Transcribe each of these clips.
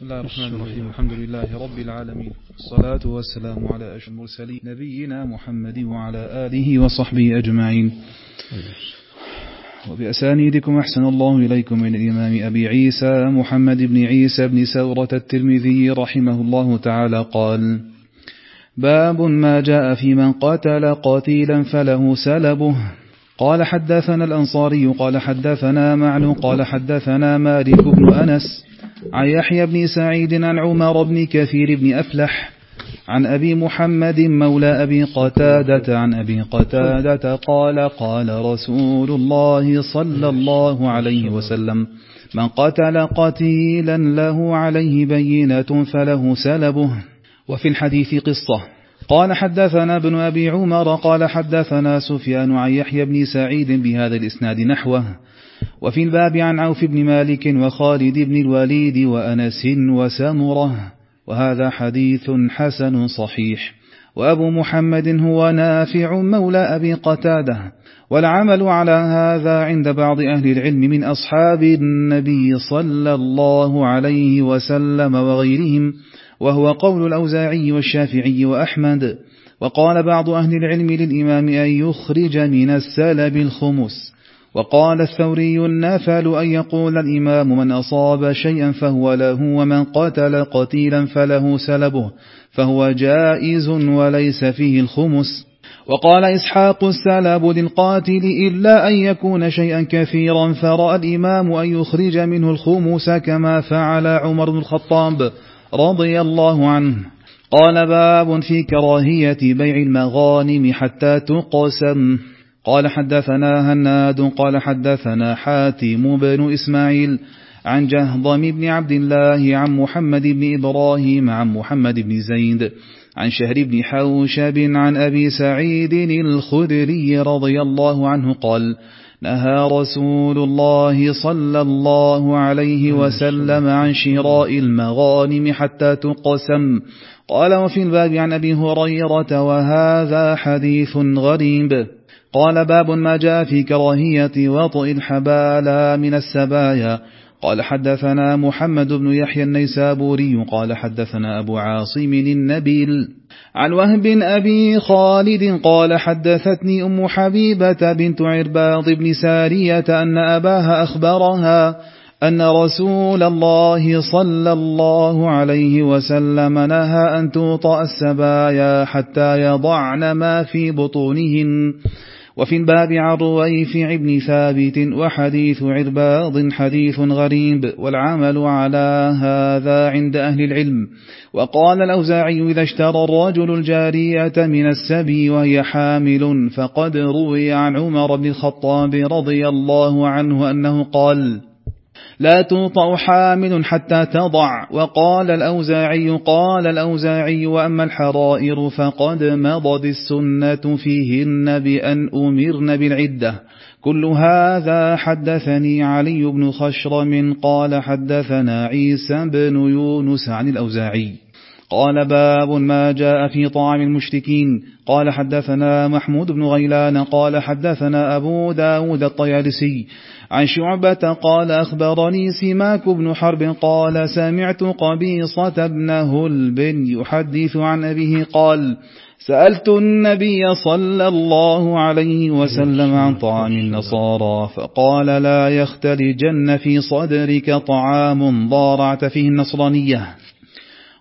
بسم الله الرحمن الرحيم. الحمد لله رب العالمين. الصلاة والسلام على أشهر المرسلين نبينا محمد وعلى آله وصحبه أجمعين. وبأسانيدكم أحسن الله إليكم من الإمام أبي عيسى محمد بن عيسى بن سورة الترمذي رحمه الله تعالى قال باب ما جاء في من قتل قتيلا فله سلبه. قال حدثنا الأنصاري قال حدثنا معن قال حدثنا مالك بن أنس عن يحيى بن سعيد عن عمر بن كثير بن أفلح عن أبي محمد مولى أبي قتادة عن أبي قتادة قال قال رسول الله صلى الله عليه وسلم من قتل قتيلا له عليه بينة فله سلبه. وفي الحديث قصة. قال حدثنا ابن أبي عمر قال حدثنا سفيان عن يحيى بن سعيد بهذا الإسناد نحوه. وفي الباب عن عوف بن مالك وخالد بن الوليد وأنس وسمرة وهذا حديث حسن صحيح. وأبو محمد هو نافع مولى أبي قتادة والعمل على هذا عند بعض أهل العلم من أصحاب النبي صلى الله عليه وسلم وغيرهم وهو قول الأوزاعي والشافعي وأحمد. وقال بعض أهل العلم للإمام أن يخرج من السلب الخمس. وقال الثوري النافل أن يقول الإمام من أصاب شيئا فهو له ومن قتل قتيلا فله سلبه فهو جائز وليس فيه الخمس. وقال إسحاق السلب للقاتل إلا أن يكون شيئا كثيرا فرأى الإمام أن يخرج منه الخمس كما فعل عمر بن الخطاب رضي الله عنه. قال باب في كراهية بيع المغانم حتى تقسم. قال حدثنا هناد قال حدثنا حاتم بن إسماعيل عن جهضم بن عبد الله عن محمد بن إبراهيم عن محمد بن زيد عن شهر بن حوشب عن أبي سعيد الخدري رضي الله عنه قال نهى رسول الله صلى الله عليه وسلم عن شراء المغانم حتى تقسم. قال وفي الباب عن أبي هريرة وهذا حديث غريب. قال باب ما جاء في كراهية وطئ الحبالى من السبايا. قال حدثنا محمد بن يحيى النيسابوري قال حدثنا أبو عاصم النبيل. عن وهب أبي خالد قال حدثتني أم حبيبة بنت عرباض بن سارية أن أباها أخبرها أن رسول الله صلى الله عليه وسلم نهى أن توطأ السبايا حتى يضعن ما في بطونهن. وفي الباب عن رويفع بن ثابت وحديث عرباض حديث غريب والعمل على هذا عند أهل العلم. وقال الأوزاعي إذا اشترى الرجل الجارية من السبي وهي حامل فقد روي عن عمر بن الخطاب رضي الله عنه أنه قال لا توطأ حامل حتى تضع. وقال الأوزاعي قال الأوزاعي وأما الحرائر فقد مضت السنة فيهن بأن أمرن بالعدة. كل هذا حدثني علي بن خشرم قال حدثنا عيسى بن يونس عن الأوزاعي. قال باب ما جاء في طعام المشركين. قال حدثنا محمود بن غيلان قال حدثنا أبو داود الطيالسي. عن شعبة قال أخبرني سماك بن حرب قال سمعت قبيصة بن هلب يحدث عن أبيه قال سألت النبي صلى الله عليه وسلم عن طعام النصارى فقال لا يختلجن في صدرك طعام ضارعت فيه النصرانية.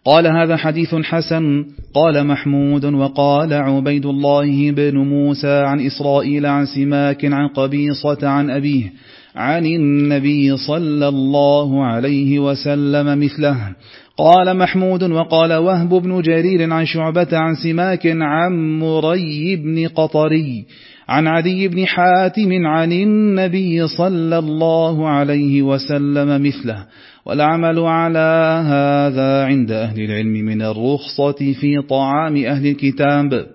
قال هذا حديث حسن. قال محمود وقال عبيد الله بن موسى عن إسرائيل عن سماك عن قبيصة عن أبيه عن النبي صلى الله عليه وسلم مثله. قال محمود وقال وهب بن جرير عن شعبة عن سماك عن مري بن قطري عن عدي بن حاتم عن النبي صلى الله عليه وسلم مثله. والعمل على هذا عند أهل العلم من الرخصة في طعام أهل الكتاب.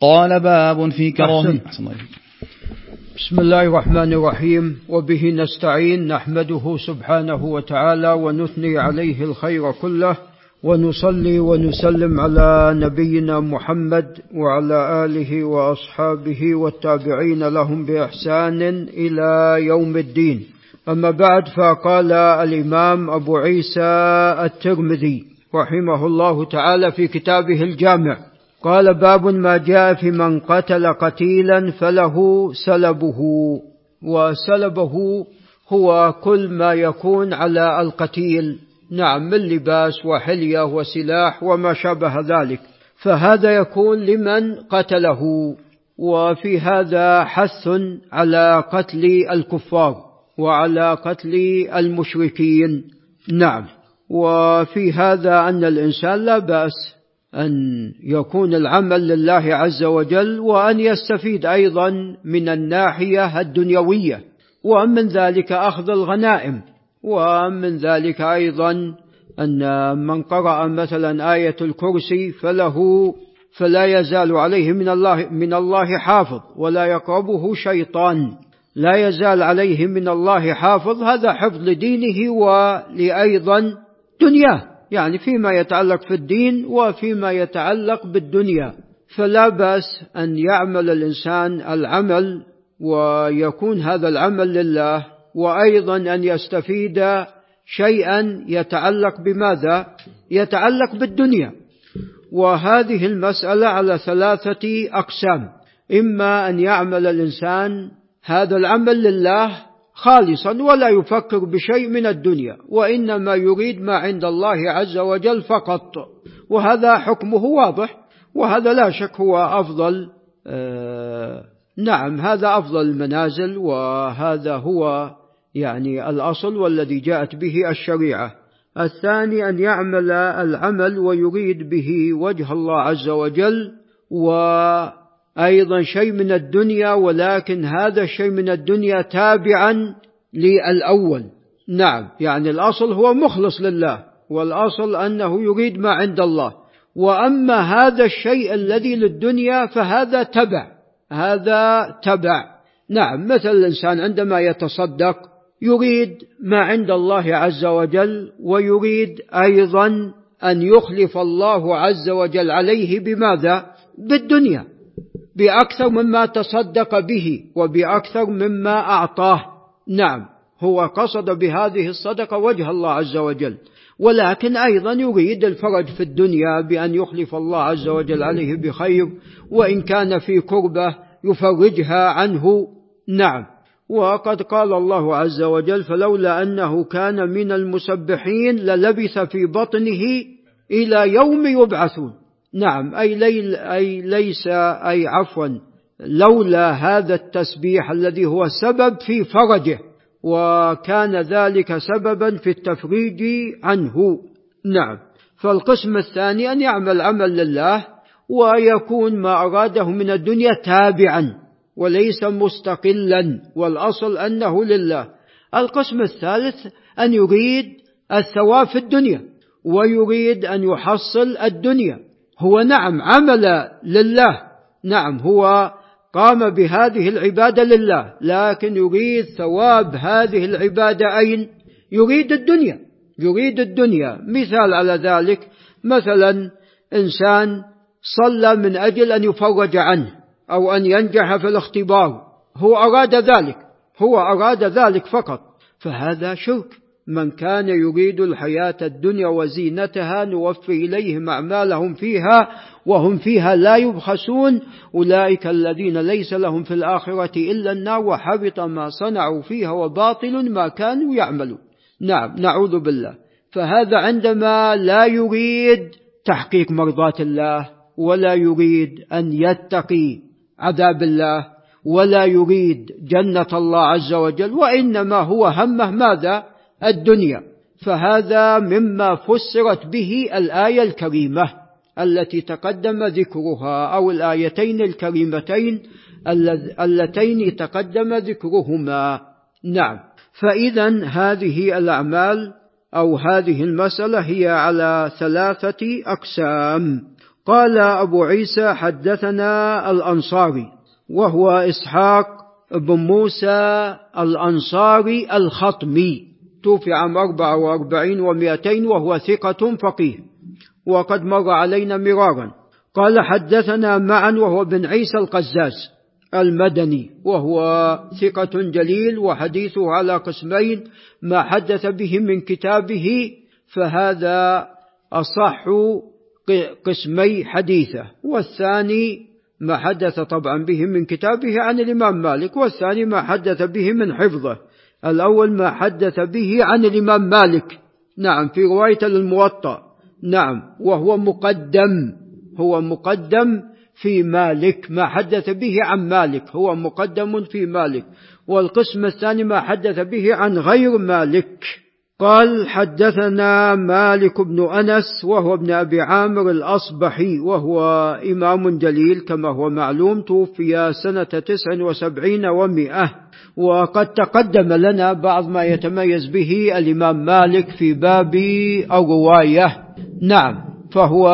قال باب في كراهه بسم الله الرحمن الرحيم. وبه نستعين نحمده سبحانه وتعالى ونثني عليه الخير كله ونصلي ونسلم على نبينا محمد وعلى آله وأصحابه والتابعين لهم بإحسان إلى يوم الدين. أما بعد فقال الإمام أبو عيسى الترمذي رحمه الله تعالى في كتابه الجامع قال باب ما جاء في من قتل قتيلا فله سلبه وسلبه هو كل ما يكون على القتيل نعم من لباس وحلية وسلاح وما شابه ذلك. فهذا يكون لمن قتله وفي هذا حث على قتل الكفار. وعلى قتل المشركين. نعم. وفي هذا أن الإنسان لا بأس أن يكون العمل لله عز وجل وأن يستفيد أيضا من الناحية الدنيوية. ومن ذلك أخذ الغنائم. ومن ذلك أيضا أن من قرأ مثلا آية الكرسي فله فلا يزال عليه من الله من الله حافظ ولا يقربه شيطان. لا يزال عليه من الله حافظ هذا حفظ لدينه ولأيضا دنياه. يعني فيما يتعلق في الدين وفيما يتعلق بالدنيا. فلا بأس أن يعمل الإنسان العمل ويكون هذا العمل لله وأيضا أن يستفيد شيئا يتعلق بماذا؟ يتعلق بالدنيا. وهذه المسألة على ثلاثة أقسام. إما أن يعمل الإنسان هذا العمل لله خالصا ولا يفكر بشيء من الدنيا وإنما يريد ما عند الله عز وجل فقط. وهذا حكمه واضح وهذا لا شك هو أفضل آه نعم هذا أفضل المنازل وهذا هو يعني الأصل والذي جاءت به الشريعة. الثاني أن يعمل العمل ويريد به وجه الله عز وجل وأيضا شيء من الدنيا ولكن هذا الشيء من الدنيا تابعا للأول. نعم يعني الأصل هو مخلص لله والأصل أنه يريد ما عند الله. وأما هذا الشيء الذي للدنيا فهذا تبع هذا تبع. نعم مثل الإنسان عندما يتصدق يريد ما عند الله عز وجل ويريد أيضا أن يخلف الله عز وجل عليه بماذا؟ بالدنيا. بأكثر مما تصدق به وبأكثر مما أعطاه. نعم هو قصد بهذه الصدقة وجه الله عز وجل. ولكن أيضا يريد الفرج في الدنيا بأن يخلف الله عز وجل عليه بخير وإن كان في كربة يفرجها عنه. نعم. وقد قال الله عز وجل فلولا أنه كان من المسبحين للبث في بطنه إلى يوم يبعثون نعم أي, ليل أي ليس أي عفوا لولا هذا التسبيح الذي هو سبب في فرجه وكان ذلك سببا في التفريج عنه. نعم فالقسم الثاني أن يعمل عمل لله ويكون ما أراده من الدنيا تابعا وليس مستقلا والأصل أنه لله. القسم الثالث أن يريد الثواب في الدنيا ويريد أن يحصل الدنيا. هو نعم عمل لله. نعم هو قام بهذه العبادة لله لكن يريد ثواب هذه العبادة أين؟ يريد الدنيا. يريد الدنيا. مثال على ذلك مثلا إنسان صلى من أجل أن يفرج عنه أو أن ينجح في الاختبار. هو أراد ذلك هو أراد ذلك فقط فهذا شرك. من كان يريد الحياة الدنيا وزينتها نوفي إليهم أعمالهم فيها وهم فيها لا يبخسون. أولئك الذين ليس لهم في الآخرة إلا النار وحبط ما صنعوا فيها وباطل ما كانوا يعملون. نعم نعوذ بالله. فهذا عندما لا يريد تحقيق مرضاه الله ولا يريد أن يتقي عذاب الله ولا يريد جنة الله عز وجل وإنما هو همه ماذا؟ الدنيا. فهذا مما فسرت به الآية الكريمة التي تقدم ذكرها أو الآيتين الكريمتين اللتين تقدم ذكرهما. نعم. فاذا هذه الأعمال أو هذه المسألة هي على ثلاثة أقسام. قال أبو عيسى حدثنا الأنصاري وهو إسحاق بن موسى الأنصاري الخطمي. توفي عام 44 و200 وهو ثقة فقيه. وقد مر علينا مرارا. قال حدثنا معا وهو بن عيسى القزاز المدني وهو ثقة جليل وحديثه على قسمين ما حدث به من كتابه فهذا أصح قسمي حديثه. والثاني ما حدث طبعا به من كتابه عن الإمام مالك والثاني ما حدث به من حفظه. الأول ما حدث به عن الإمام مالك. نعم في رواية الموطأ نعم وهو مقدم هو مقدم في مالك. ما حدث به عن مالك هو مقدم في مالك. والقسم الثاني ما حدث به عن غير مالك. قال حدثنا مالك بن أنس وهو ابن أبي عامر الأصبحي وهو إمام جليل كما هو معلوم توفي سنة تسع وسبعين ومئة وقد تقدم لنا بعض ما يتميز به الإمام مالك في باب الرواية. نعم فهو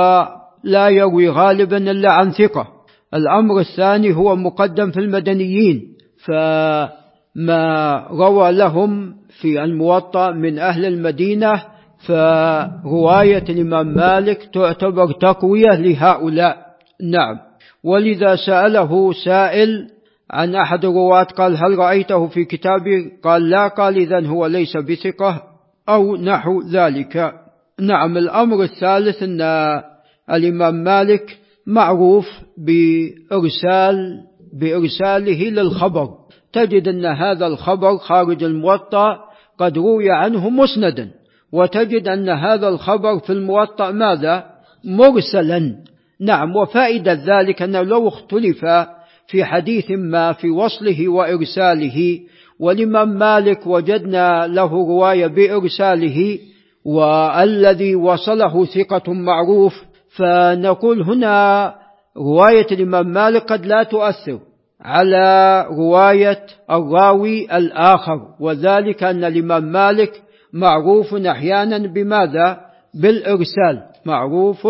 لا يروي غالبا إلا عن ثقة. الأمر الثاني هو مقدم في المدنيين فما روى لهم في الموطأ من أهل المدينة فرواية الإمام مالك تعتبر تقوية لهؤلاء. نعم. ولذا سأله سائل عن أحد الرواة قال هل رأيته في كتابي؟ قال لا. قال إذا هو ليس بثقة أو نحو ذلك. نعم. الأمر الثالث أن الإمام مالك معروف بإرسال بإرساله للخبر. تجد أن هذا الخبر خارج الموطأ قد روي عنه مسندا وتجد أن هذا الخبر في الموطأ ماذا؟ مرسلا. نعم وفائدة ذلك أنه لو اختلف في حديث ما في وصله وإرساله والإمام مالك وجدنا له رواية بإرساله والذي وصله ثقة معروف فنقول هنا رواية الإمام مالك قد لا تؤثر. على رواية الراوي الآخر وذلك أن الإمام مالك معروف أحيانا بماذا؟ بالإرسال معروف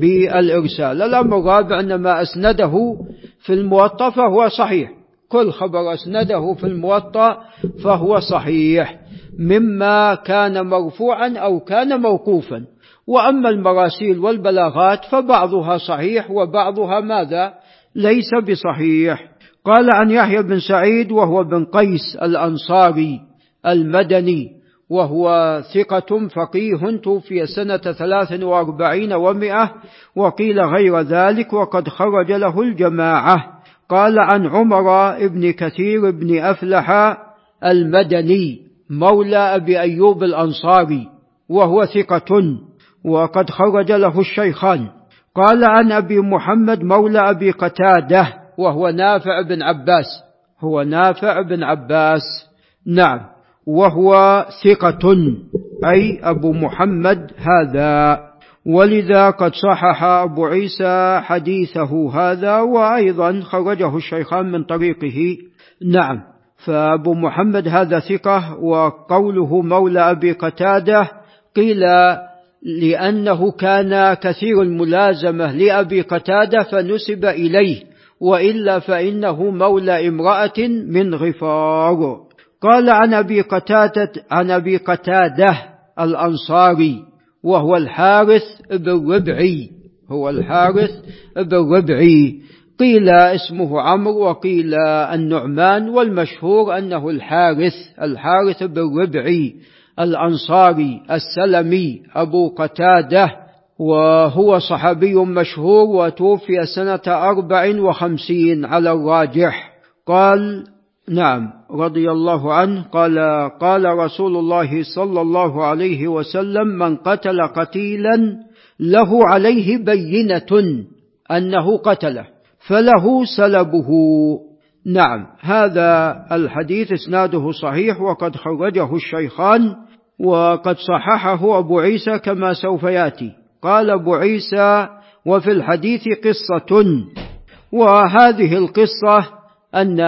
بالإرسال. الأمر الرابع أن ما أسنده في الموطأ فهو صحيح. كل خبر أسنده في الموطأ فهو صحيح مما كان مرفوعا أو كان موقوفا. وأما المراسيل والبلاغات فبعضها صحيح وبعضها ماذا؟ ليس بصحيح. قال عن يحيى بن سعيد وهو بن قيس الأنصاري المدني وهو ثقة فقيه توفي سنة ثلاث وأربعين ومئة وقيل غير ذلك وقد خرج له الجماعة. قال عن عمر بن كثير بن أفلح المدني مولى أبي أيوب الأنصاري وهو ثقة وقد خرج له الشيخان. قال عن أبي محمد مولى أبي قتادة وهو نافع بن عباس. هو نافع بن عباس. نعم. وهو ثقة. أي أبو محمد هذا. ولذا قد صحح أبو عيسى حديثه هذا وأيضا خرجه الشيخان من طريقه. نعم. فأبو محمد هذا ثقة وقوله مولى أبي قتادة قيل لأنه كان كثير الملازمة لأبي قتادة فنسب إليه. وإلا فإنه مولى امرأة من غفار. قال عن أبي قتادة عن أبي قتادة الأنصاري وهو الحارث بن ربعي هو الحارث بن ربعي. قيل اسمه عمرو وقيل النعمان والمشهور أنه الحارث الحارث بن ربعي الأنصاري السلمي أبو قتادة وهو صحابي مشهور وتوفي سنة أربع وخمسين على الراجح. قال نعم رضي الله عنه قال قال رسول الله صلى الله عليه وسلم من قتل قتيلا له عليه بينة أنه قتله فله سلبه. نعم هذا الحديث إسناده صحيح وقد خرجه الشيخان وقد صححه أبو عيسى كما سوف يأتي. قال أبو عيسى وفي الحديث قصة وهذه القصة أن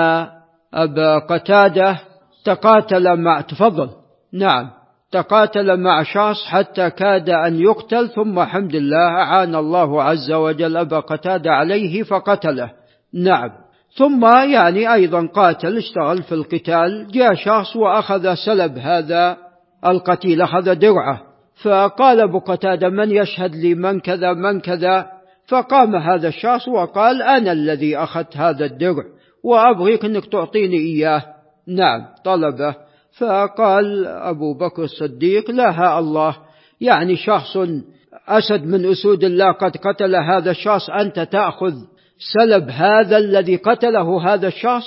أبا قتادة تقاتل مع تفضل. نعم تقاتل مع شخص حتى كاد أن يقتل ثم حمد الله أعان الله عز وجل أبا قتادة عليه فقتله. نعم. ثم يعني أيضا قاتل اشتغل في القتال جاء شخص وأخذ سلب هذا القتيل أخذ درعة. فقال أبو قتادة من يشهد لي من كذا من كذا؟ فقام هذا الشخص وقال أنا الذي أخذت هذا الدرع وأبغيك أنك تعطيني إياه. نعم. طلبه. فقال أبو بكر الصديق لا الله. يعني شخص أسد من أسود الله قد قتل هذا الشخص أنت تأخذ سلب هذا الذي قتله هذا الشخص.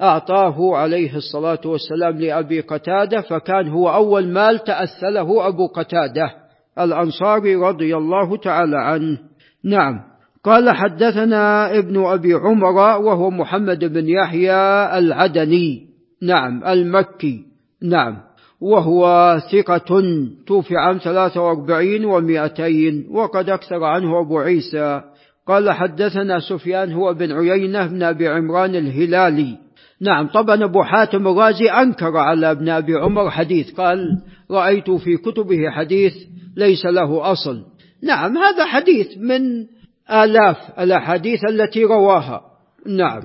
فأعطاه عليه الصلاة والسلام لأبي قتادة فكان هو أول مال تأثله أبو قتادة الأنصاري رضي الله تعالى عنه. نعم. قال حدثنا ابن أبي عمر وهو محمد بن يحيى العدني. نعم. المكي. نعم. وهو ثقة توفي عام 43 ومائتين وقد أكثر عنه أبو عيسى. قال حدثنا سفيان هو بن عيينة بن أبي عمران الهلالي. نعم طبعا أبو حاتم الرازي أنكر على ابن أبي عمر حديث قال رأيت في كتبه حديث ليس له أصل. نعم هذا حديث من آلاف الأحاديث التي رواها. نعم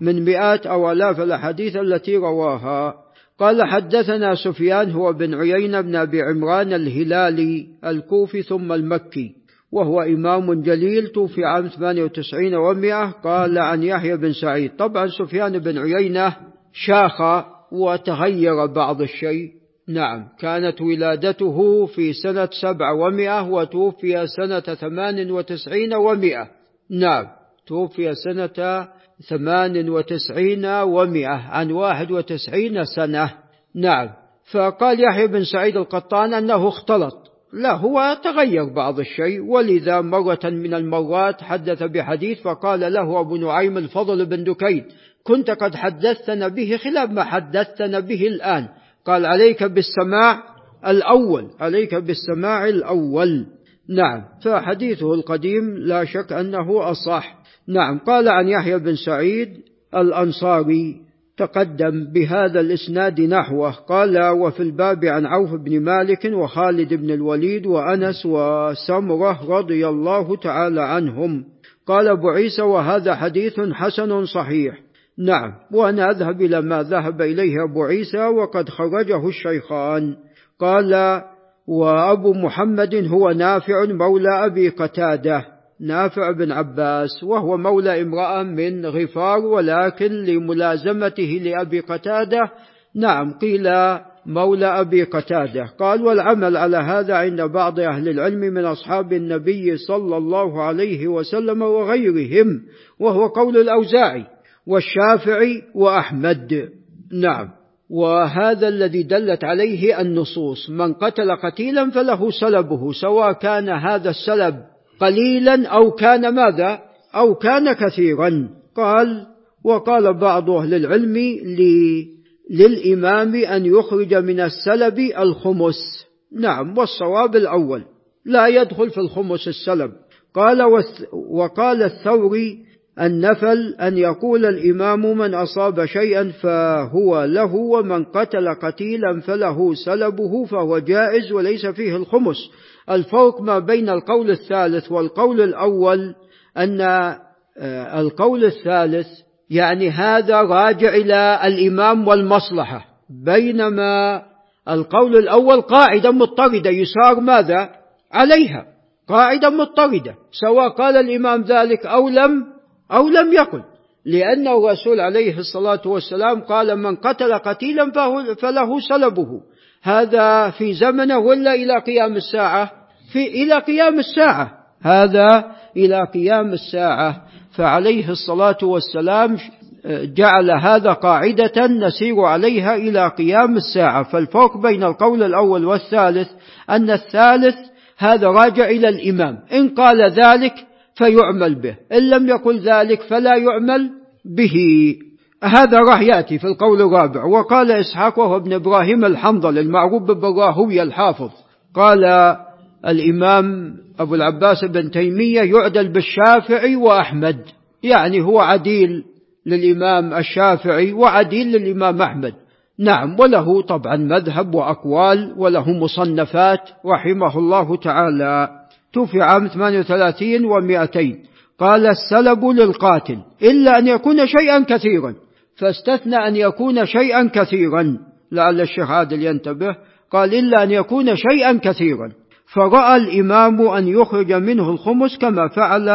من مئات أو آلاف الأحاديث التي رواها. قال حدثنا سفيان هو بن عيينة بن أبي عمران الهلالي الكوفي ثم المكي. وهو إمام جليل توفي عام 98 و100 قال عن يحيى بن سعيد. طبعا سفيان بن عيينة شاخ وتغير بعض الشيء. نعم كانت ولادته في سنة سبع ومئة وتوفي سنة ثمان وتسعين ومئة نعم توفي سنة ثمان وتسعين ومئة عن واحد وتسعين سنة. نعم فقال يحيى بن سعيد القطان أنه اختلط. لا هو تغير بعض الشيء. ولذا مرة من المرات حدث بحديث فقال له أبو نعيم الفضل بن دكين كنت قد حدثتنا به خلاف ما حدثتنا به الآن. قال عليك بالسماع الأول عليك بالسماع الأول. نعم فحديثه القديم لا شك أنه أصح. نعم قال عن يحيى بن سعيد الأنصاري تقدم بهذا الإسناد نحوه. قال وفي الباب عن عوف بن مالك وخالد بن الوليد وأنس وسمرة رضي الله تعالى عنهم. قال أبو عيسى وهذا حديث حسن صحيح. نعم وأنا أذهب إلى ما ذهب إليه أبو عيسى وقد خرجه الشيخان. قال وأبو محمد هو نافع مولى أبي قتادة. نافع بن عباس وهو مولى امرأة من غفار ولكن لملازمته لأبي قتادة نعم قيل مولى أبي قتادة. قال والعمل على هذا عند بعض أهل العلم من أصحاب النبي صلى الله عليه وسلم وغيرهم وهو قول الأوزاعي والشافعي وأحمد. نعم. وهذا الذي دلت عليه النصوص من قتل قتيلا فله سلبه سواء كان هذا السلب قليلا أو كان ماذا؟ أو كان كثيرا. قال وقال بعض أهل العلم للإمام أن يخرج من السلب الخمس. نعم والصواب الأول. لا يدخل في الخمس السلب. قال وقال الثوري النفل أن يقول الإمام من أصاب شيئا فهو له ومن قتل قتيلا فله سلبه فهو جائز وليس فيه الخمس. الفرق ما بين القول الثالث والقول الأول أن آه، القول الثالث يعني هذا راجع إلى الإمام والمصلحة بينما القول الأول قاعدة مضطردة يسار ماذا؟ عليها قاعدة مضطردة سواء قال الإمام ذلك أو لم أو لم يقل لأن الرسول عليه الصلاة والسلام قال من قتل قتيلا فله سلبه. هذا في زمنه ولا إلى قيام الساعة؟ في إلى قيام الساعة. هذا إلى قيام الساعة. فعليه الصلاة والسلام جعل هذا قاعدة نسير عليها إلى قيام الساعة. فالفرق بين القول الأول والثالث أن الثالث هذا راجع إلى الإمام. إن قال ذلك فيعمل به. إن لم يقل ذلك فلا يعمل به. هذا راح يأتي في القول الرابع. وقال إسحاق وهو ابن إبراهيم الحنظل المعروف بالراهوي الحافظ. قال الإمام أبو العباس بن تيمية يعدل بالشافعي وأحمد. يعني هو عديل للإمام الشافعي وعديل للإمام أحمد. نعم وله طبعا مذهب وأقوال وله مصنفات رحمه الله تعالى. توفي عام 38 و200 قال السلب للقاتل إلا أن يكون شيئا كثيرا. فاستثنى أن يكون شيئا كثيرا. لعل الشيخ عادل ينتبه قال إلا أن يكون شيئا كثيرا. فرأى الإمام أن يخرج منه الخمس كما فعل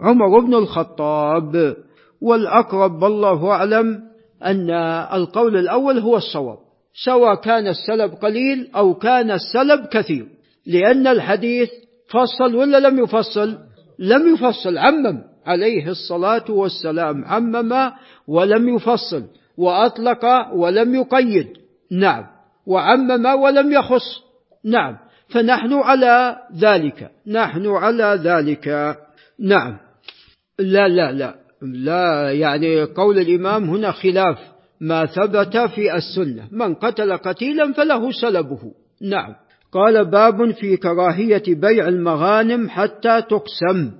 عمر بن الخطاب. والأقرب والله أعلم أن القول الأول هو الصواب سواء كان السلب قليل أو كان السلب كثير. لأن الحديث فصل ولا لم يفصل؟ لم يفصل عمم. عليه الصلاة والسلام. عمم ولم يفصل وأطلق ولم يقيد. نعم. وعمم ولم يخص. نعم. فنحن على ذلك. نحن على ذلك. نعم. لا لا لا. لا يعني قول الإمام هنا خلاف. ما ثبت في السنة. من قتل قتيلا فله سلبه. نعم. قال باب في كراهية بيع المغانم حتى تقسم.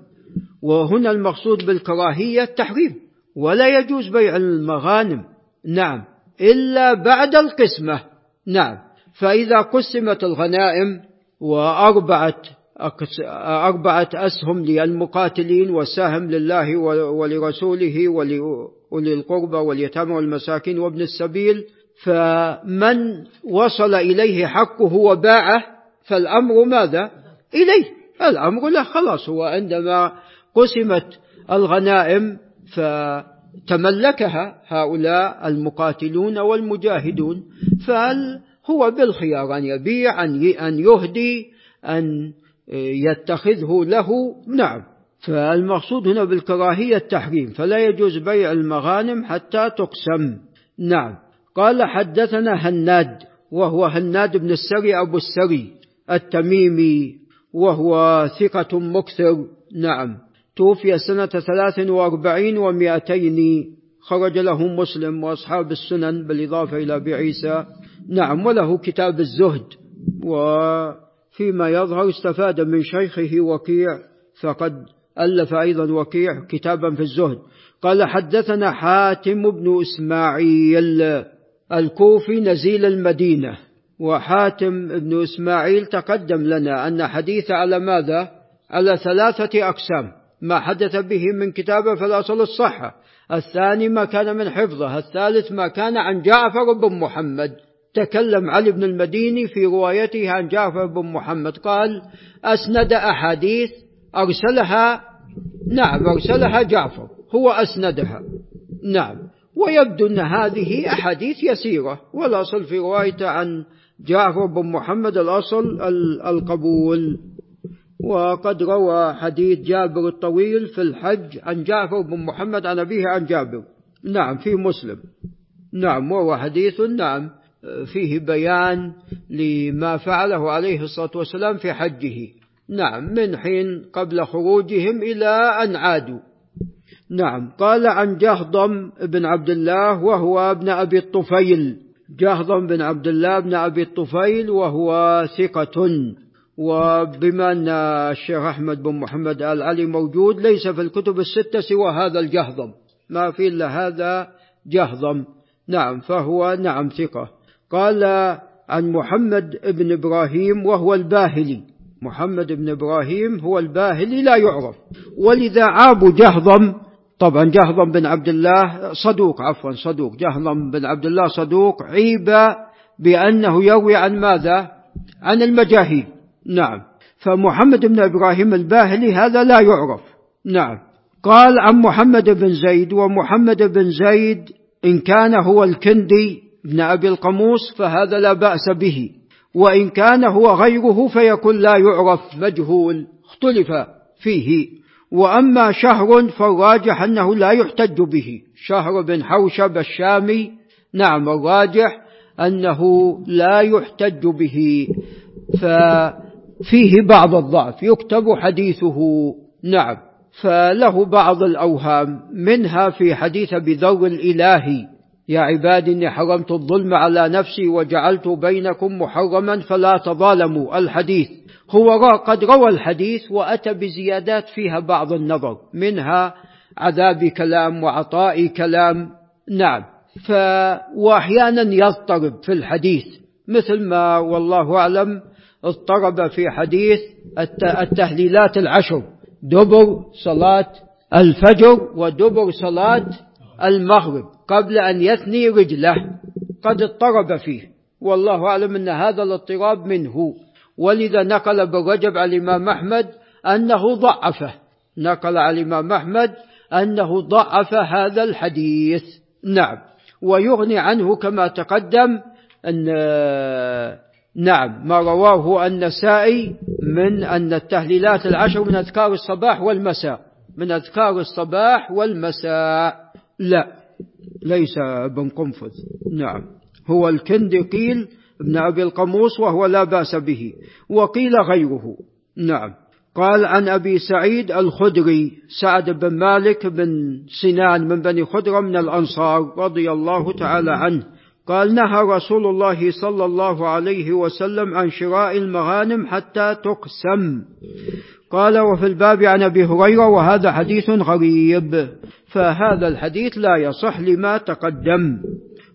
وهنا المقصود بالكراهية التحريم ولا يجوز بيع المغانم. نعم. إلا بعد القسمة. نعم. فإذا قسمت الغنائم وأربعة أربعة أسهم للمقاتلين وسهم لله ولرسوله ولأولي القربى واليتامى والمساكين وابن السبيل فمن وصل إليه حقه وباعه فالأمر ماذا؟ إليه. الأمر له خلاص هو عندما قسمت الغنائم فتملكها هؤلاء المقاتلون والمجاهدون فهو بالخيار أن يبيع أن يهدي أن يتخذه له؟ نعم. فالمقصود هنا بالكراهية التحريم فلا يجوز بيع المغانم حتى تقسم. نعم. قال حدثنا هناد وهو هناد بن السري أبو السري التميمي وهو ثقة مكثر. نعم. توفي سنة ثلاث وأربعين ومائتين. خرج له مسلم وأصحاب السنن بالإضافة إلى أبي عيسى. نعم وله كتاب الزهد. وفيما يظهر استفاد من شيخه وكيع فقد ألف أيضا وكيع كتابا في الزهد. قال حدثنا حاتم بن إسماعيل الكوفي نزيل المدينة. وحاتم بن إسماعيل تقدم لنا أن حديث على ماذا؟ على ثلاثة أقسام. ما حدث به من كتابه فالأصل الصحة. الثاني ما كان من حفظه الثالث ما كان عن جعفر بن محمد. تكلم علي بن المديني في روايته عن جعفر بن محمد قال أسند أحاديث أرسلها نعم أرسلها جعفر هو أسندها. نعم. ويبدو أن هذه أحاديث يسيرة والأصل في روايته عن جعفر بن محمد الأصل القبول. وقد روى حديث جابر الطويل في الحج عن جعفر بن محمد عن أبيه عن جابر. نعم في مسلم. نعم وهو حديث نعم فيه بيان لما فعله عليه الصلاة والسلام في حجه. نعم من حين قبل خروجهم إلى أن عادوا. نعم قال عن جهضم بن عبد الله وهو ابن أبي الطفيل. جهضم بن عبد الله بن أبي الطفيل وهو ثقة. وبما أن الشيخ أحمد بن محمد آل علي موجود ليس في الكتب الستة سوى هذا الجهضم. ما في إلا هذا جهضم. نعم فهو نعم ثقة. قال عن محمد بن إبراهيم وهو الباهلي. محمد بن إبراهيم هو الباهلي لا يعرف. ولذا عاب جهضم. طبعا جهضم بن عبد الله صدوق عفوا صدوق. جهضم بن عبد الله صدوق عيب بأنه يروي عن ماذا؟ عن المجاهيل. نعم. فمحمد بن إبراهيم الباهلي هذا لا يعرف. نعم. قال عن محمد بن زيد ومحمد بن زيد إن كان هو الكندي بن أبي القموس فهذا لا بأس به. وإن كان هو غيره فيكون لا يعرف مجهول اختلف فيه. وأما شهر فالراجح أنه لا يحتج به. شهر بن حوشب الشامي نعم الراجح أنه لا يحتج به. ففيه بعض الضعف يكتب حديثه. نعم. فله بعض الأوهام منها في حديث بذر الإلهي. يا عبادي إني حرمت الظلم على نفسي وجعلت بينكم محرما فلا تظالموا. الحديث هو قد روى الحديث وأتى بزيادات فيها بعض النظر منها عذاب كلام وعطاء كلام. نعم. ف وأحيانا يضطرب في الحديث مثل ما والله أعلم اضطرب في حديث التهليلات العشر. دبر صلاة الفجر ودبر صلاة المغرب قبل أن يثني رجله. قد اضطرب فيه. والله أعلم أن هذا الاضطراب منه. ولذا نقل بالرجب على الإمام أحمد أنه ضعفه. نقل على الإمام أحمد أنه ضعف هذا الحديث. نعم. ويغني عنه كما تقدم أن نعم ما رواه النسائي من أن التهليلات العشر من أذكار الصباح والمساء. من أذكار الصباح والمساء. لا ليس ابن قنفذ. نعم. هو الكندي قيل ابن أبي القموس وهو لا بأس به وقيل غيره. نعم. قال عن أبي سعيد الخدري سعد بن مالك بن سنان من بني خدرة من الأنصار رضي الله تعالى عنه قال نهى رسول الله صلى الله عليه وسلم عن شراء المغانم حتى تقسم. قال وفي الباب عن أبي هريرة وهذا حديث غريب فهذا الحديث لا يصح لما تقدم.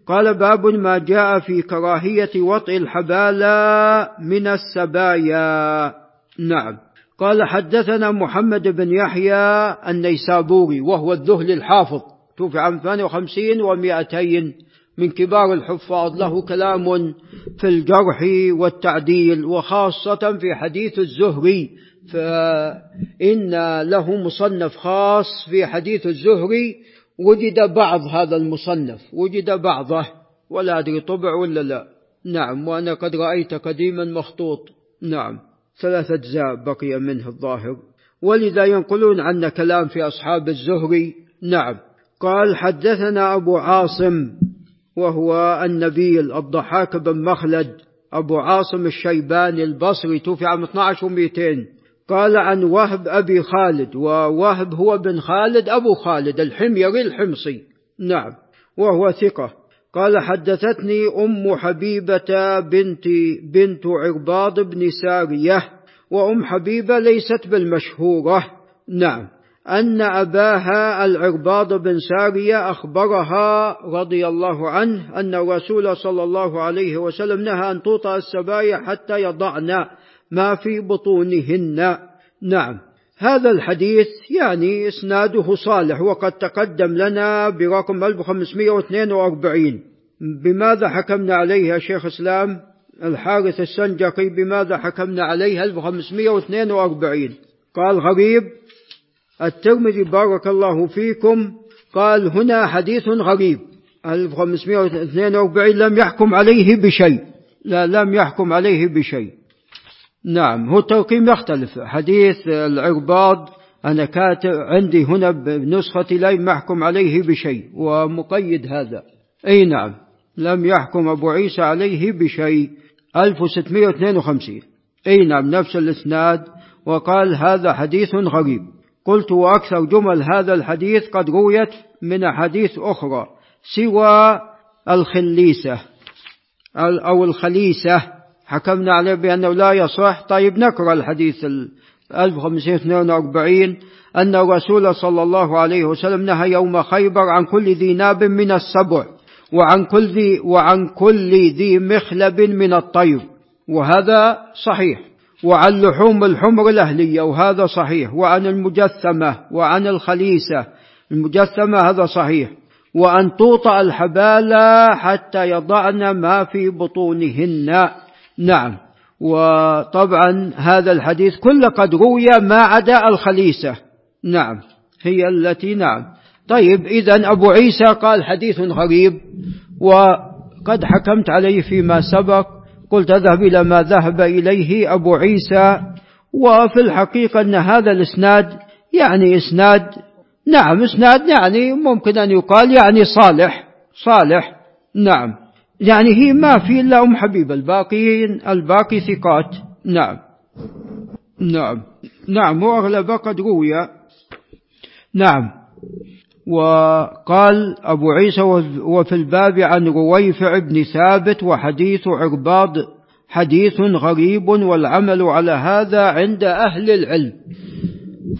قال باب ما جاء في كراهية وطئ الحبالة من السبايا. نعم. قال حدثنا محمد بن يحيى النيسابوري وهو الذهل الحافظ توفي عام 58 و200 من كبار الحفاظ له كلام في الجرح والتعديل وخاصة في حديث الزهري. فإن له مصنف خاص في حديث الزهري وجد بعض هذا المصنف وجد بعضه. ولا أدري طبع ولا لا. نعم وأنا قد رأيت قديما مخطوط. نعم ثلاثة أجزاء بقي منه الظاهر. ولذا ينقلون عنا كلام في أصحاب الزهري. نعم قال حدثنا أبو عاصم وهو النبيل الضحاك بن مخلد أبو عاصم الشيباني البصري توفي عام 12 و200 قال عن وهب أبي خالد ووهب هو بن خالد أبو خالد الحميري الحمصي. نعم وهو ثقة. قال حدثتني أم حبيبة بنت بنت عرباض بن سارية وأم حبيبة ليست بالمشهورة. نعم. أن أباها العرباض بن سارية أخبرها رضي الله عنه أن الرسول صلى الله عليه وسلم نهى أن توطأ السبايا حتى يضعن ما في بطونهن. نعم. هذا الحديث يعني إسناده صالح وقد تقدم لنا برقم 1542 بماذا حكمنا عليه يا شيخ إسلام؟ الحارث السنجقي بماذا حكمنا عليه 1542 قال غريب الترمذي بارك الله فيكم. قال هنا حديث غريب. 1542 لم يحكم عليه بشيء. لا لم يحكم عليه بشيء. نعم هو الترقيم يختلف. حديث العرباض أنا كاتب عندي هنا بنسخة لا يحكم عليه بشيء ومقيد هذا. أي نعم لم يحكم أبو عيسى عليه بشيء. 1652 أي نعم نفس الإسناد. وقال هذا حديث غريب. قلت وأكثر جمل هذا الحديث قد رويت من أحاديث أخرى سوى الخليسة أو الخليسة. حكمنا عليه بأنه لا يصح. طيب نقرأ الحديث 1542 أن الرسول صلى الله عليه وسلم نهى يوم خيبر عن كل ذي ناب من السبع وعن كل ذي وعن كل ذي مخلب من الطير وهذا صحيح. وعن لحوم الحمر الأهلية وهذا صحيح. وعن المجثمة وعن الخليسة. المجثمة هذا صحيح. وأن توطأ الحبالة حتى يضعن ما في بطونهن. نعم. وطبعا هذا الحديث كله قد روي ما عدا الخليسة. نعم. هي التي نعم. طيب إذا أبو عيسى قال حديث غريب وقد حكمت عليه فيما سبق. قلت اذهب إلى ما ذهب إليه أبو عيسى وفي الحقيقة أن هذا الإسناد يعني إسناد نعم إسناد يعني ممكن أن يقال يعني صالح صالح نعم. يعني هي ما في إلا أم حبيبة الباقيين الباقي ثقات نعم. نعم. نعم وأغلب قد روي. نعم. وقال أبو عيسى وفي الباب عن رويفع بن ثابت وحديث عرباض حديث غريب والعمل على هذا عند أهل العلم.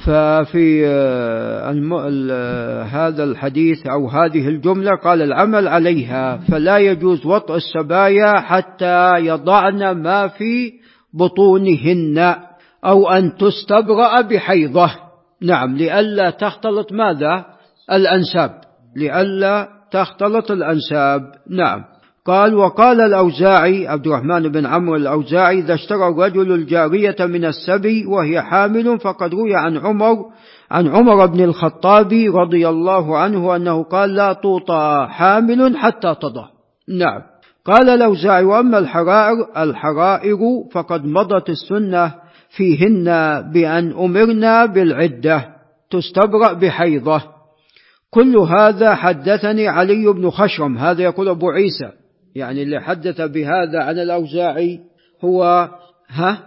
ففي آه، هذا الحديث أو هذه الجملة قال العمل عليها فلا يجوز وطء السبايا حتى يضعن ما في بطونهن أو أن تستبرأ بحيضة. نعم لئلا تختلط ماذا؟ الأنساب. لئلا تختلط الأنساب. نعم. قال وقال الأوزاعي عبد الرحمن بن عمرو الأوزاعي إذا اشترى الرجل الجارية من السبي وهي حامل فقد روي عن عمر عن عمر بن الخطاب رضي الله عنه أنه قال لا توطى حامل حتى تضع. نعم. قال الأوزاعي وأما الحرائر الحرائر فقد مضت السنة فيهن بأن أمرنا بالعدة تستبرأ بحيضة. كل هذا حدثني علي بن خشرم. هذا يقول أبو عيسى. يعني اللي حدث بهذا عن الأوزاعي هو ها؟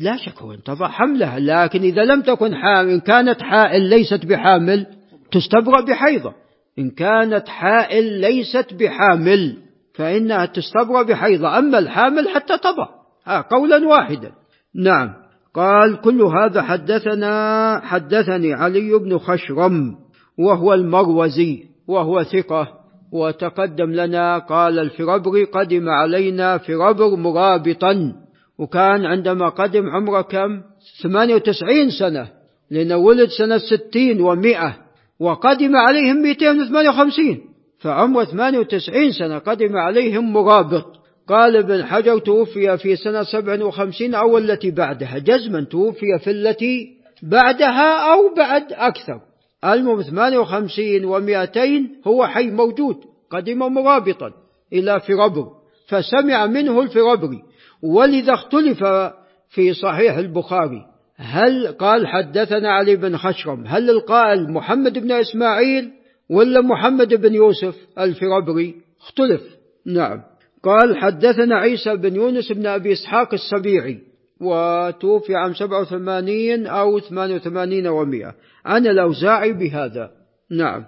لا شك هو انتظر حملها لكن إذا لم تكن حامل إن كانت حائل ليست بحامل تستبرأ بحيضة. إن كانت حائل ليست بحامل فإنها تستبرأ بحيضة. أما الحامل حتى تضع ها قولا واحدا. نعم. قال كل هذا حدثنا حدثني علي بن خشرم. وهو المروزي وهو ثقة. وتقدم لنا قال الفربري قدم علينا فربر مرابطا. وكان عندما قدم عمره كم؟ 98 سنة. لأنه ولد سنة 60 ومئة. وقدم عليهم 258 فعمره 98 سنة قدم عليهم مرابط. قال ابن حجر توفي في سنة 57 أو التي بعدها. جزما توفي في التي بعدها أو بعد أكثر. المهم 58 و200 هو حي موجود قدم مرابطا إلى فربر فسمع منه الفربري ولذا اختلف في صحيح البخاري. هل قال حدثنا علي بن خشرم هل القائل محمد بن إسماعيل ولا محمد بن يوسف الفربري اختلف. نعم. قال حدثنا عيسى بن يونس بن أبي إسحاق السبيعي وتوفي عام 87 أو 88 ومئة. عن الأوزاعي بهذا. نعم.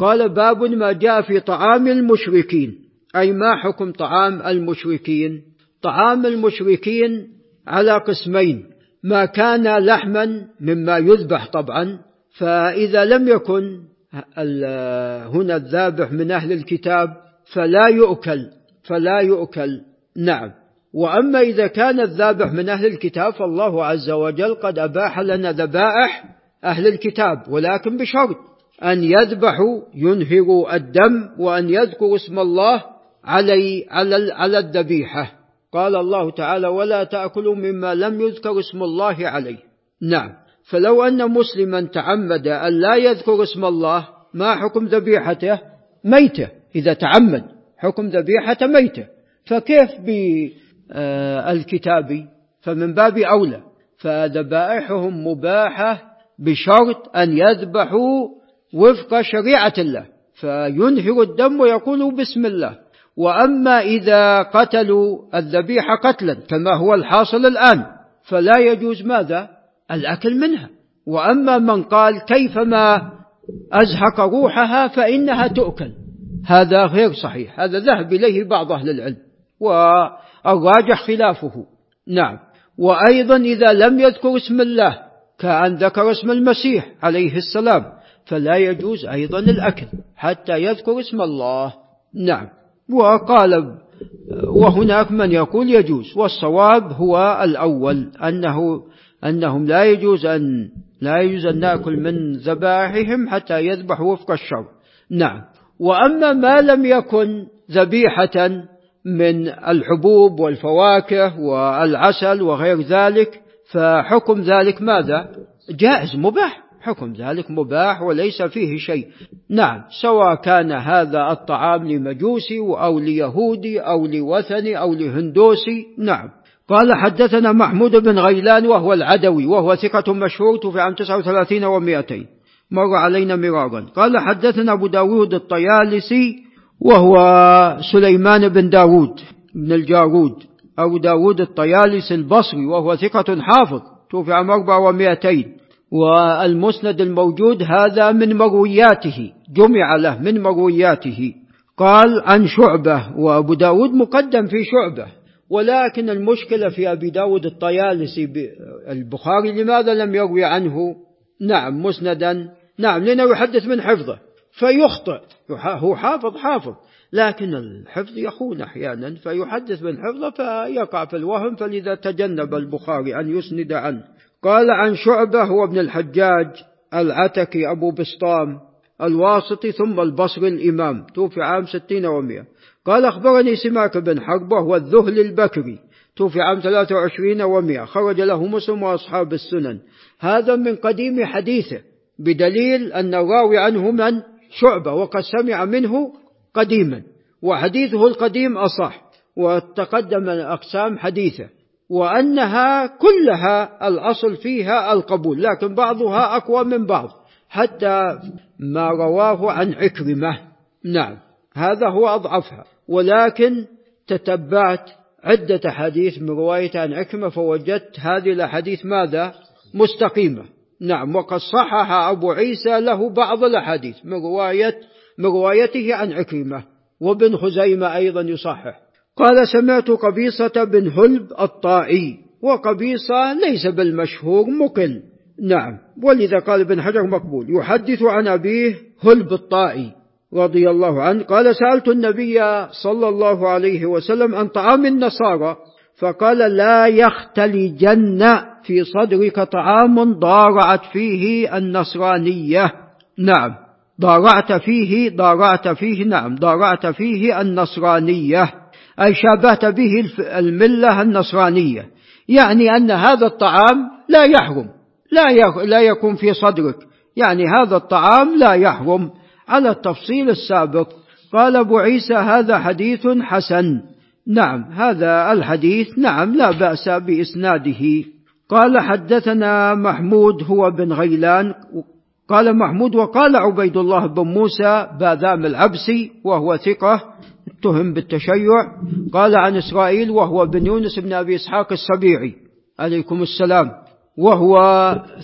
قال باب ما جاء في طعام المشركين. أي ما حكم طعام المشركين؟ طعام المشركين على قسمين. ما كان لحما مما يذبح طبعا فإذا لم يكن هنا الذابح من أهل الكتاب فلا يؤكل فلا يؤكل. نعم. وأما إذا كان الذابح من أهل الكتاب فالله عز وجل قد أباح لنا ذبائح أهل الكتاب ولكن بشرط أن يذبحوا ينهروا الدم وأن يذكروا اسم الله علي على على الذبيحة. قال الله تعالى ولا تأكلوا مما لم يذكر اسم الله عليه. نعم. فلو أن مسلما تعمد أن لا يذكر اسم الله ما حكم ذبيحته؟ ميتة. إذا تعمد حكم ذبيحة ميتة. فكيف بالكتاب فمن باب أولى. فذبائحهم مباحة بشرط أن يذبحوا وفق شريعة الله فينهر الدم ويقولوا بسم الله. وأما إذا قتلوا الذبيحة قتلا كما هو الحاصل الآن فلا يجوز ماذا؟ الأكل منها. وأما من قال كيفما أزهق روحها فإنها تؤكل. هذا غير صحيح هذا ذهب إليه بعض أهل العلم والراجح خلافه. نعم. وأيضا إذا لم يذكر اسم الله كأن ذكر اسم المسيح عليه السلام فلا يجوز أيضا الأكل حتى يذكر اسم الله. نعم. وقال وهناك من يقول يجوز والصواب هو الأول أنه أنهم لا يجوز أن لا يجوز أن نأكل من ذبائحهم حتى يذبح وفق الشر نعم. وأما ما لم يكن ذبيحة من الحبوب والفواكه والعسل وغير ذلك فحكم ذلك ماذا؟ جائز مباح. حكم ذلك مباح وليس فيه شيء. نعم سواء كان هذا الطعام لمجوسي أو ليهودي أو لوثني أو لهندوسي نعم. قال حدثنا محمود بن غيلان وهو العدوي وهو ثقة مشهور توفي عام 39 و200 مر علينا مرارا. قال حدثنا أبو داود الطيالسي وهو سليمان بن داود بن الجارود. أبو داود الطيالسي البصري وهو ثقة حافظ توفي عام 400 والمسند الموجود هذا من مروياته جمع له من مروياته. قال عن شعبة وأبو داود مقدم في شعبة. ولكن المشكلة في أبي داود الطيالسي البخاري لماذا لم يروي عنه؟ نعم مسندا. نعم لأنه يحدث من حفظه. فيخطئ. هو حافظ حافظ. لكن الحفظ يخون أحيانا فيحدث من حفظه فيقع في الوهم فلذا تجنب البخاري أن يسند عنه. قال عن شعبة هو ابن الحجاج العتكي أبو بسطام الواسطي ثم البصري الإمام توفي عام ستين ومئة. قال أخبرني سماك بن حرب وهو الذهل البكري توفي عام 23 و100 خرج له مسلم وأصحاب السنن. هذا من قديم حديثه بدليل أن الراوي عنه من؟ شعبة وقد سمع منه قديما وحديثه القديم أصح وتقدم أقسام حديثة وأنها كلها الأصل فيها القبول لكن بعضها أقوى من بعض حتى ما رواه عن عكرمة. نعم هذا هو أضعفها ولكن تتبعت عدة حديث من رواية عن عكرمة فوجدت هذه الأحاديث ماذا؟ مستقيمة. نعم وقد صحح أبو عيسى له بعض الأحاديث من رواية من روايته عن عكرمة وابن خزيمة أيضا يصحح. قال سمعت قبيصة بن هلب الطائي وقبيصة ليس بالمشهور مقل. نعم ولذا قال ابن حجر مقبول. يحدث عن أبيه هلب الطائي رضي الله عنه. قال سألت النبي صلى الله عليه وسلم عن طعام النصارى فقال لا يختلجن في صدرك طعام ضارعت فيه النصرانية. نعم. ضارعت فيه ضارعت فيه نعم ضارعت فيه النصرانية. أي شابهت به الملة النصرانية. يعني أن هذا الطعام لا يحرم لا لا يكون في صدرك. يعني هذا الطعام لا يحرم. على التفصيل السابق قال أبو عيسى هذا حديث حسن. نعم هذا الحديث نعم لا بأس بإسناده. قال حدثنا محمود هو بن غيلان قال محمود وقال عبيد الله بن موسى باذام العبسي وهو ثقة اتهم بالتشيع. قال عن إسرائيل وهو بن يونس بن أبي إسحاق السبيعي عليكم السلام. وهو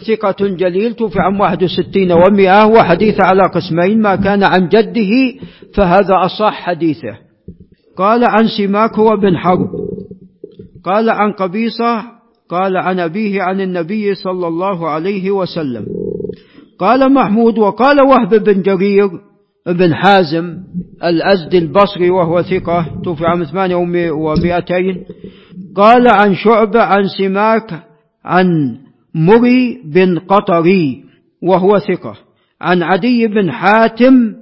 ثقة جليل توفي عام 61 ومئة وحديث على قسمين ما كان عن جده فهذا أصح حديثه. قال عن سماك وبن حرب. قال عن قبيصة قال عن أبيه عن النبي صلى الله عليه وسلم. قال محمود وقال وهب بن جرير بن حازم الأزدي البصري وهو ثقة توفي عام ثمانية ومائتين. قال عن شعبة عن سماك عن مري بن قطري وهو ثقة. عن عدي بن حاتم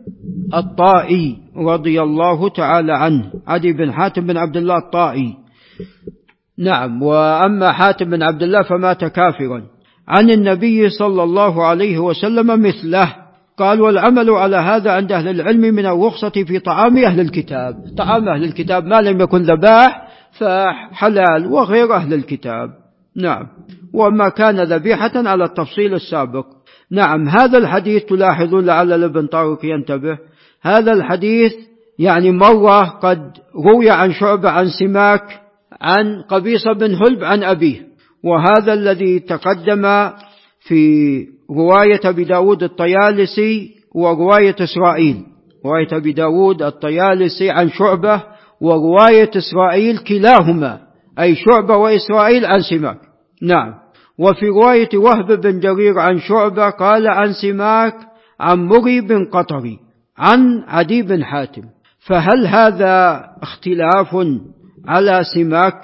الطائي رضي الله تعالى عنه. عدي بن حاتم بن عبد الله الطائي. نعم وأما حاتم بن عبد الله فمات كافرا. عن النبي صلى الله عليه وسلم مثله قال والعمل على هذا عند أهل العلم من الرخصة في طعام أهل الكتاب. طعام أهل الكتاب ما لم يكن ذباح فحلال وغير أهل الكتاب. نعم. وما كان ذبيحة على التفصيل السابق. نعم هذا الحديث تلاحظون لعل الابن طارق ينتبه. هذا الحديث يعني مرة قد روي عن شعبة عن سماك عن قبيصة بن هلب عن أبيه. وهذا الذي تقدم في رواية أبي داود الطيالسي ورواية إسرائيل. رواية أبي داود الطيالسي عن شعبة ورواية إسرائيل كلاهما أي شعبة وإسرائيل عن سماك. نعم. وفي رواية وهب بن جرير عن شعبة قال عن سماك عن مري بن قطري عن عدي بن حاتم. فهل هذا اختلاف على سماك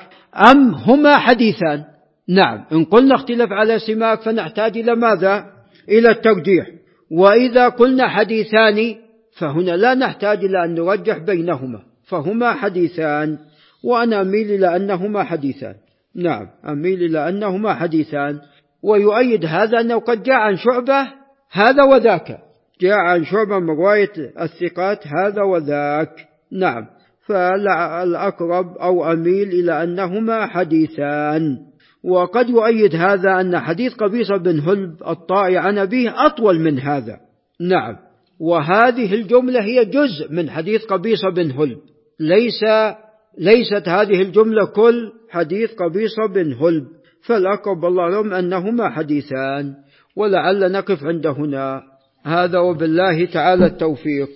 أم هما حديثان؟ نعم إن قلنا اختلاف على سماك فنحتاج إلى ماذا؟ إلى الترجيح وإذا قلنا حديثان فهنا لا نحتاج إلى أن نرجح بينهما فهما حديثان وأنا أميل إلى أنهما حديثان. نعم أميل إلى أنهما حديثان. ويؤيد هذا أنه قد جاء عن شعبة هذا وذاك. جاء عن شعبة من رواية الثقات هذا وذاك. نعم فالأقرب أو أميل إلى أنهما حديثان. وقد يؤيد هذا أن حديث قبيصة بن هلب الطائي عن أبيه أطول من هذا. نعم. وهذه الجملة هي جزء من حديث قبيصة بن هلب. ليس ليست هذه الجملة كل حديث قبيصة بن هلب. فالأقرب الله لهم أنهما حديثان. ولعل نقف عند هنا. هذا وبالله تعالى التوفيق.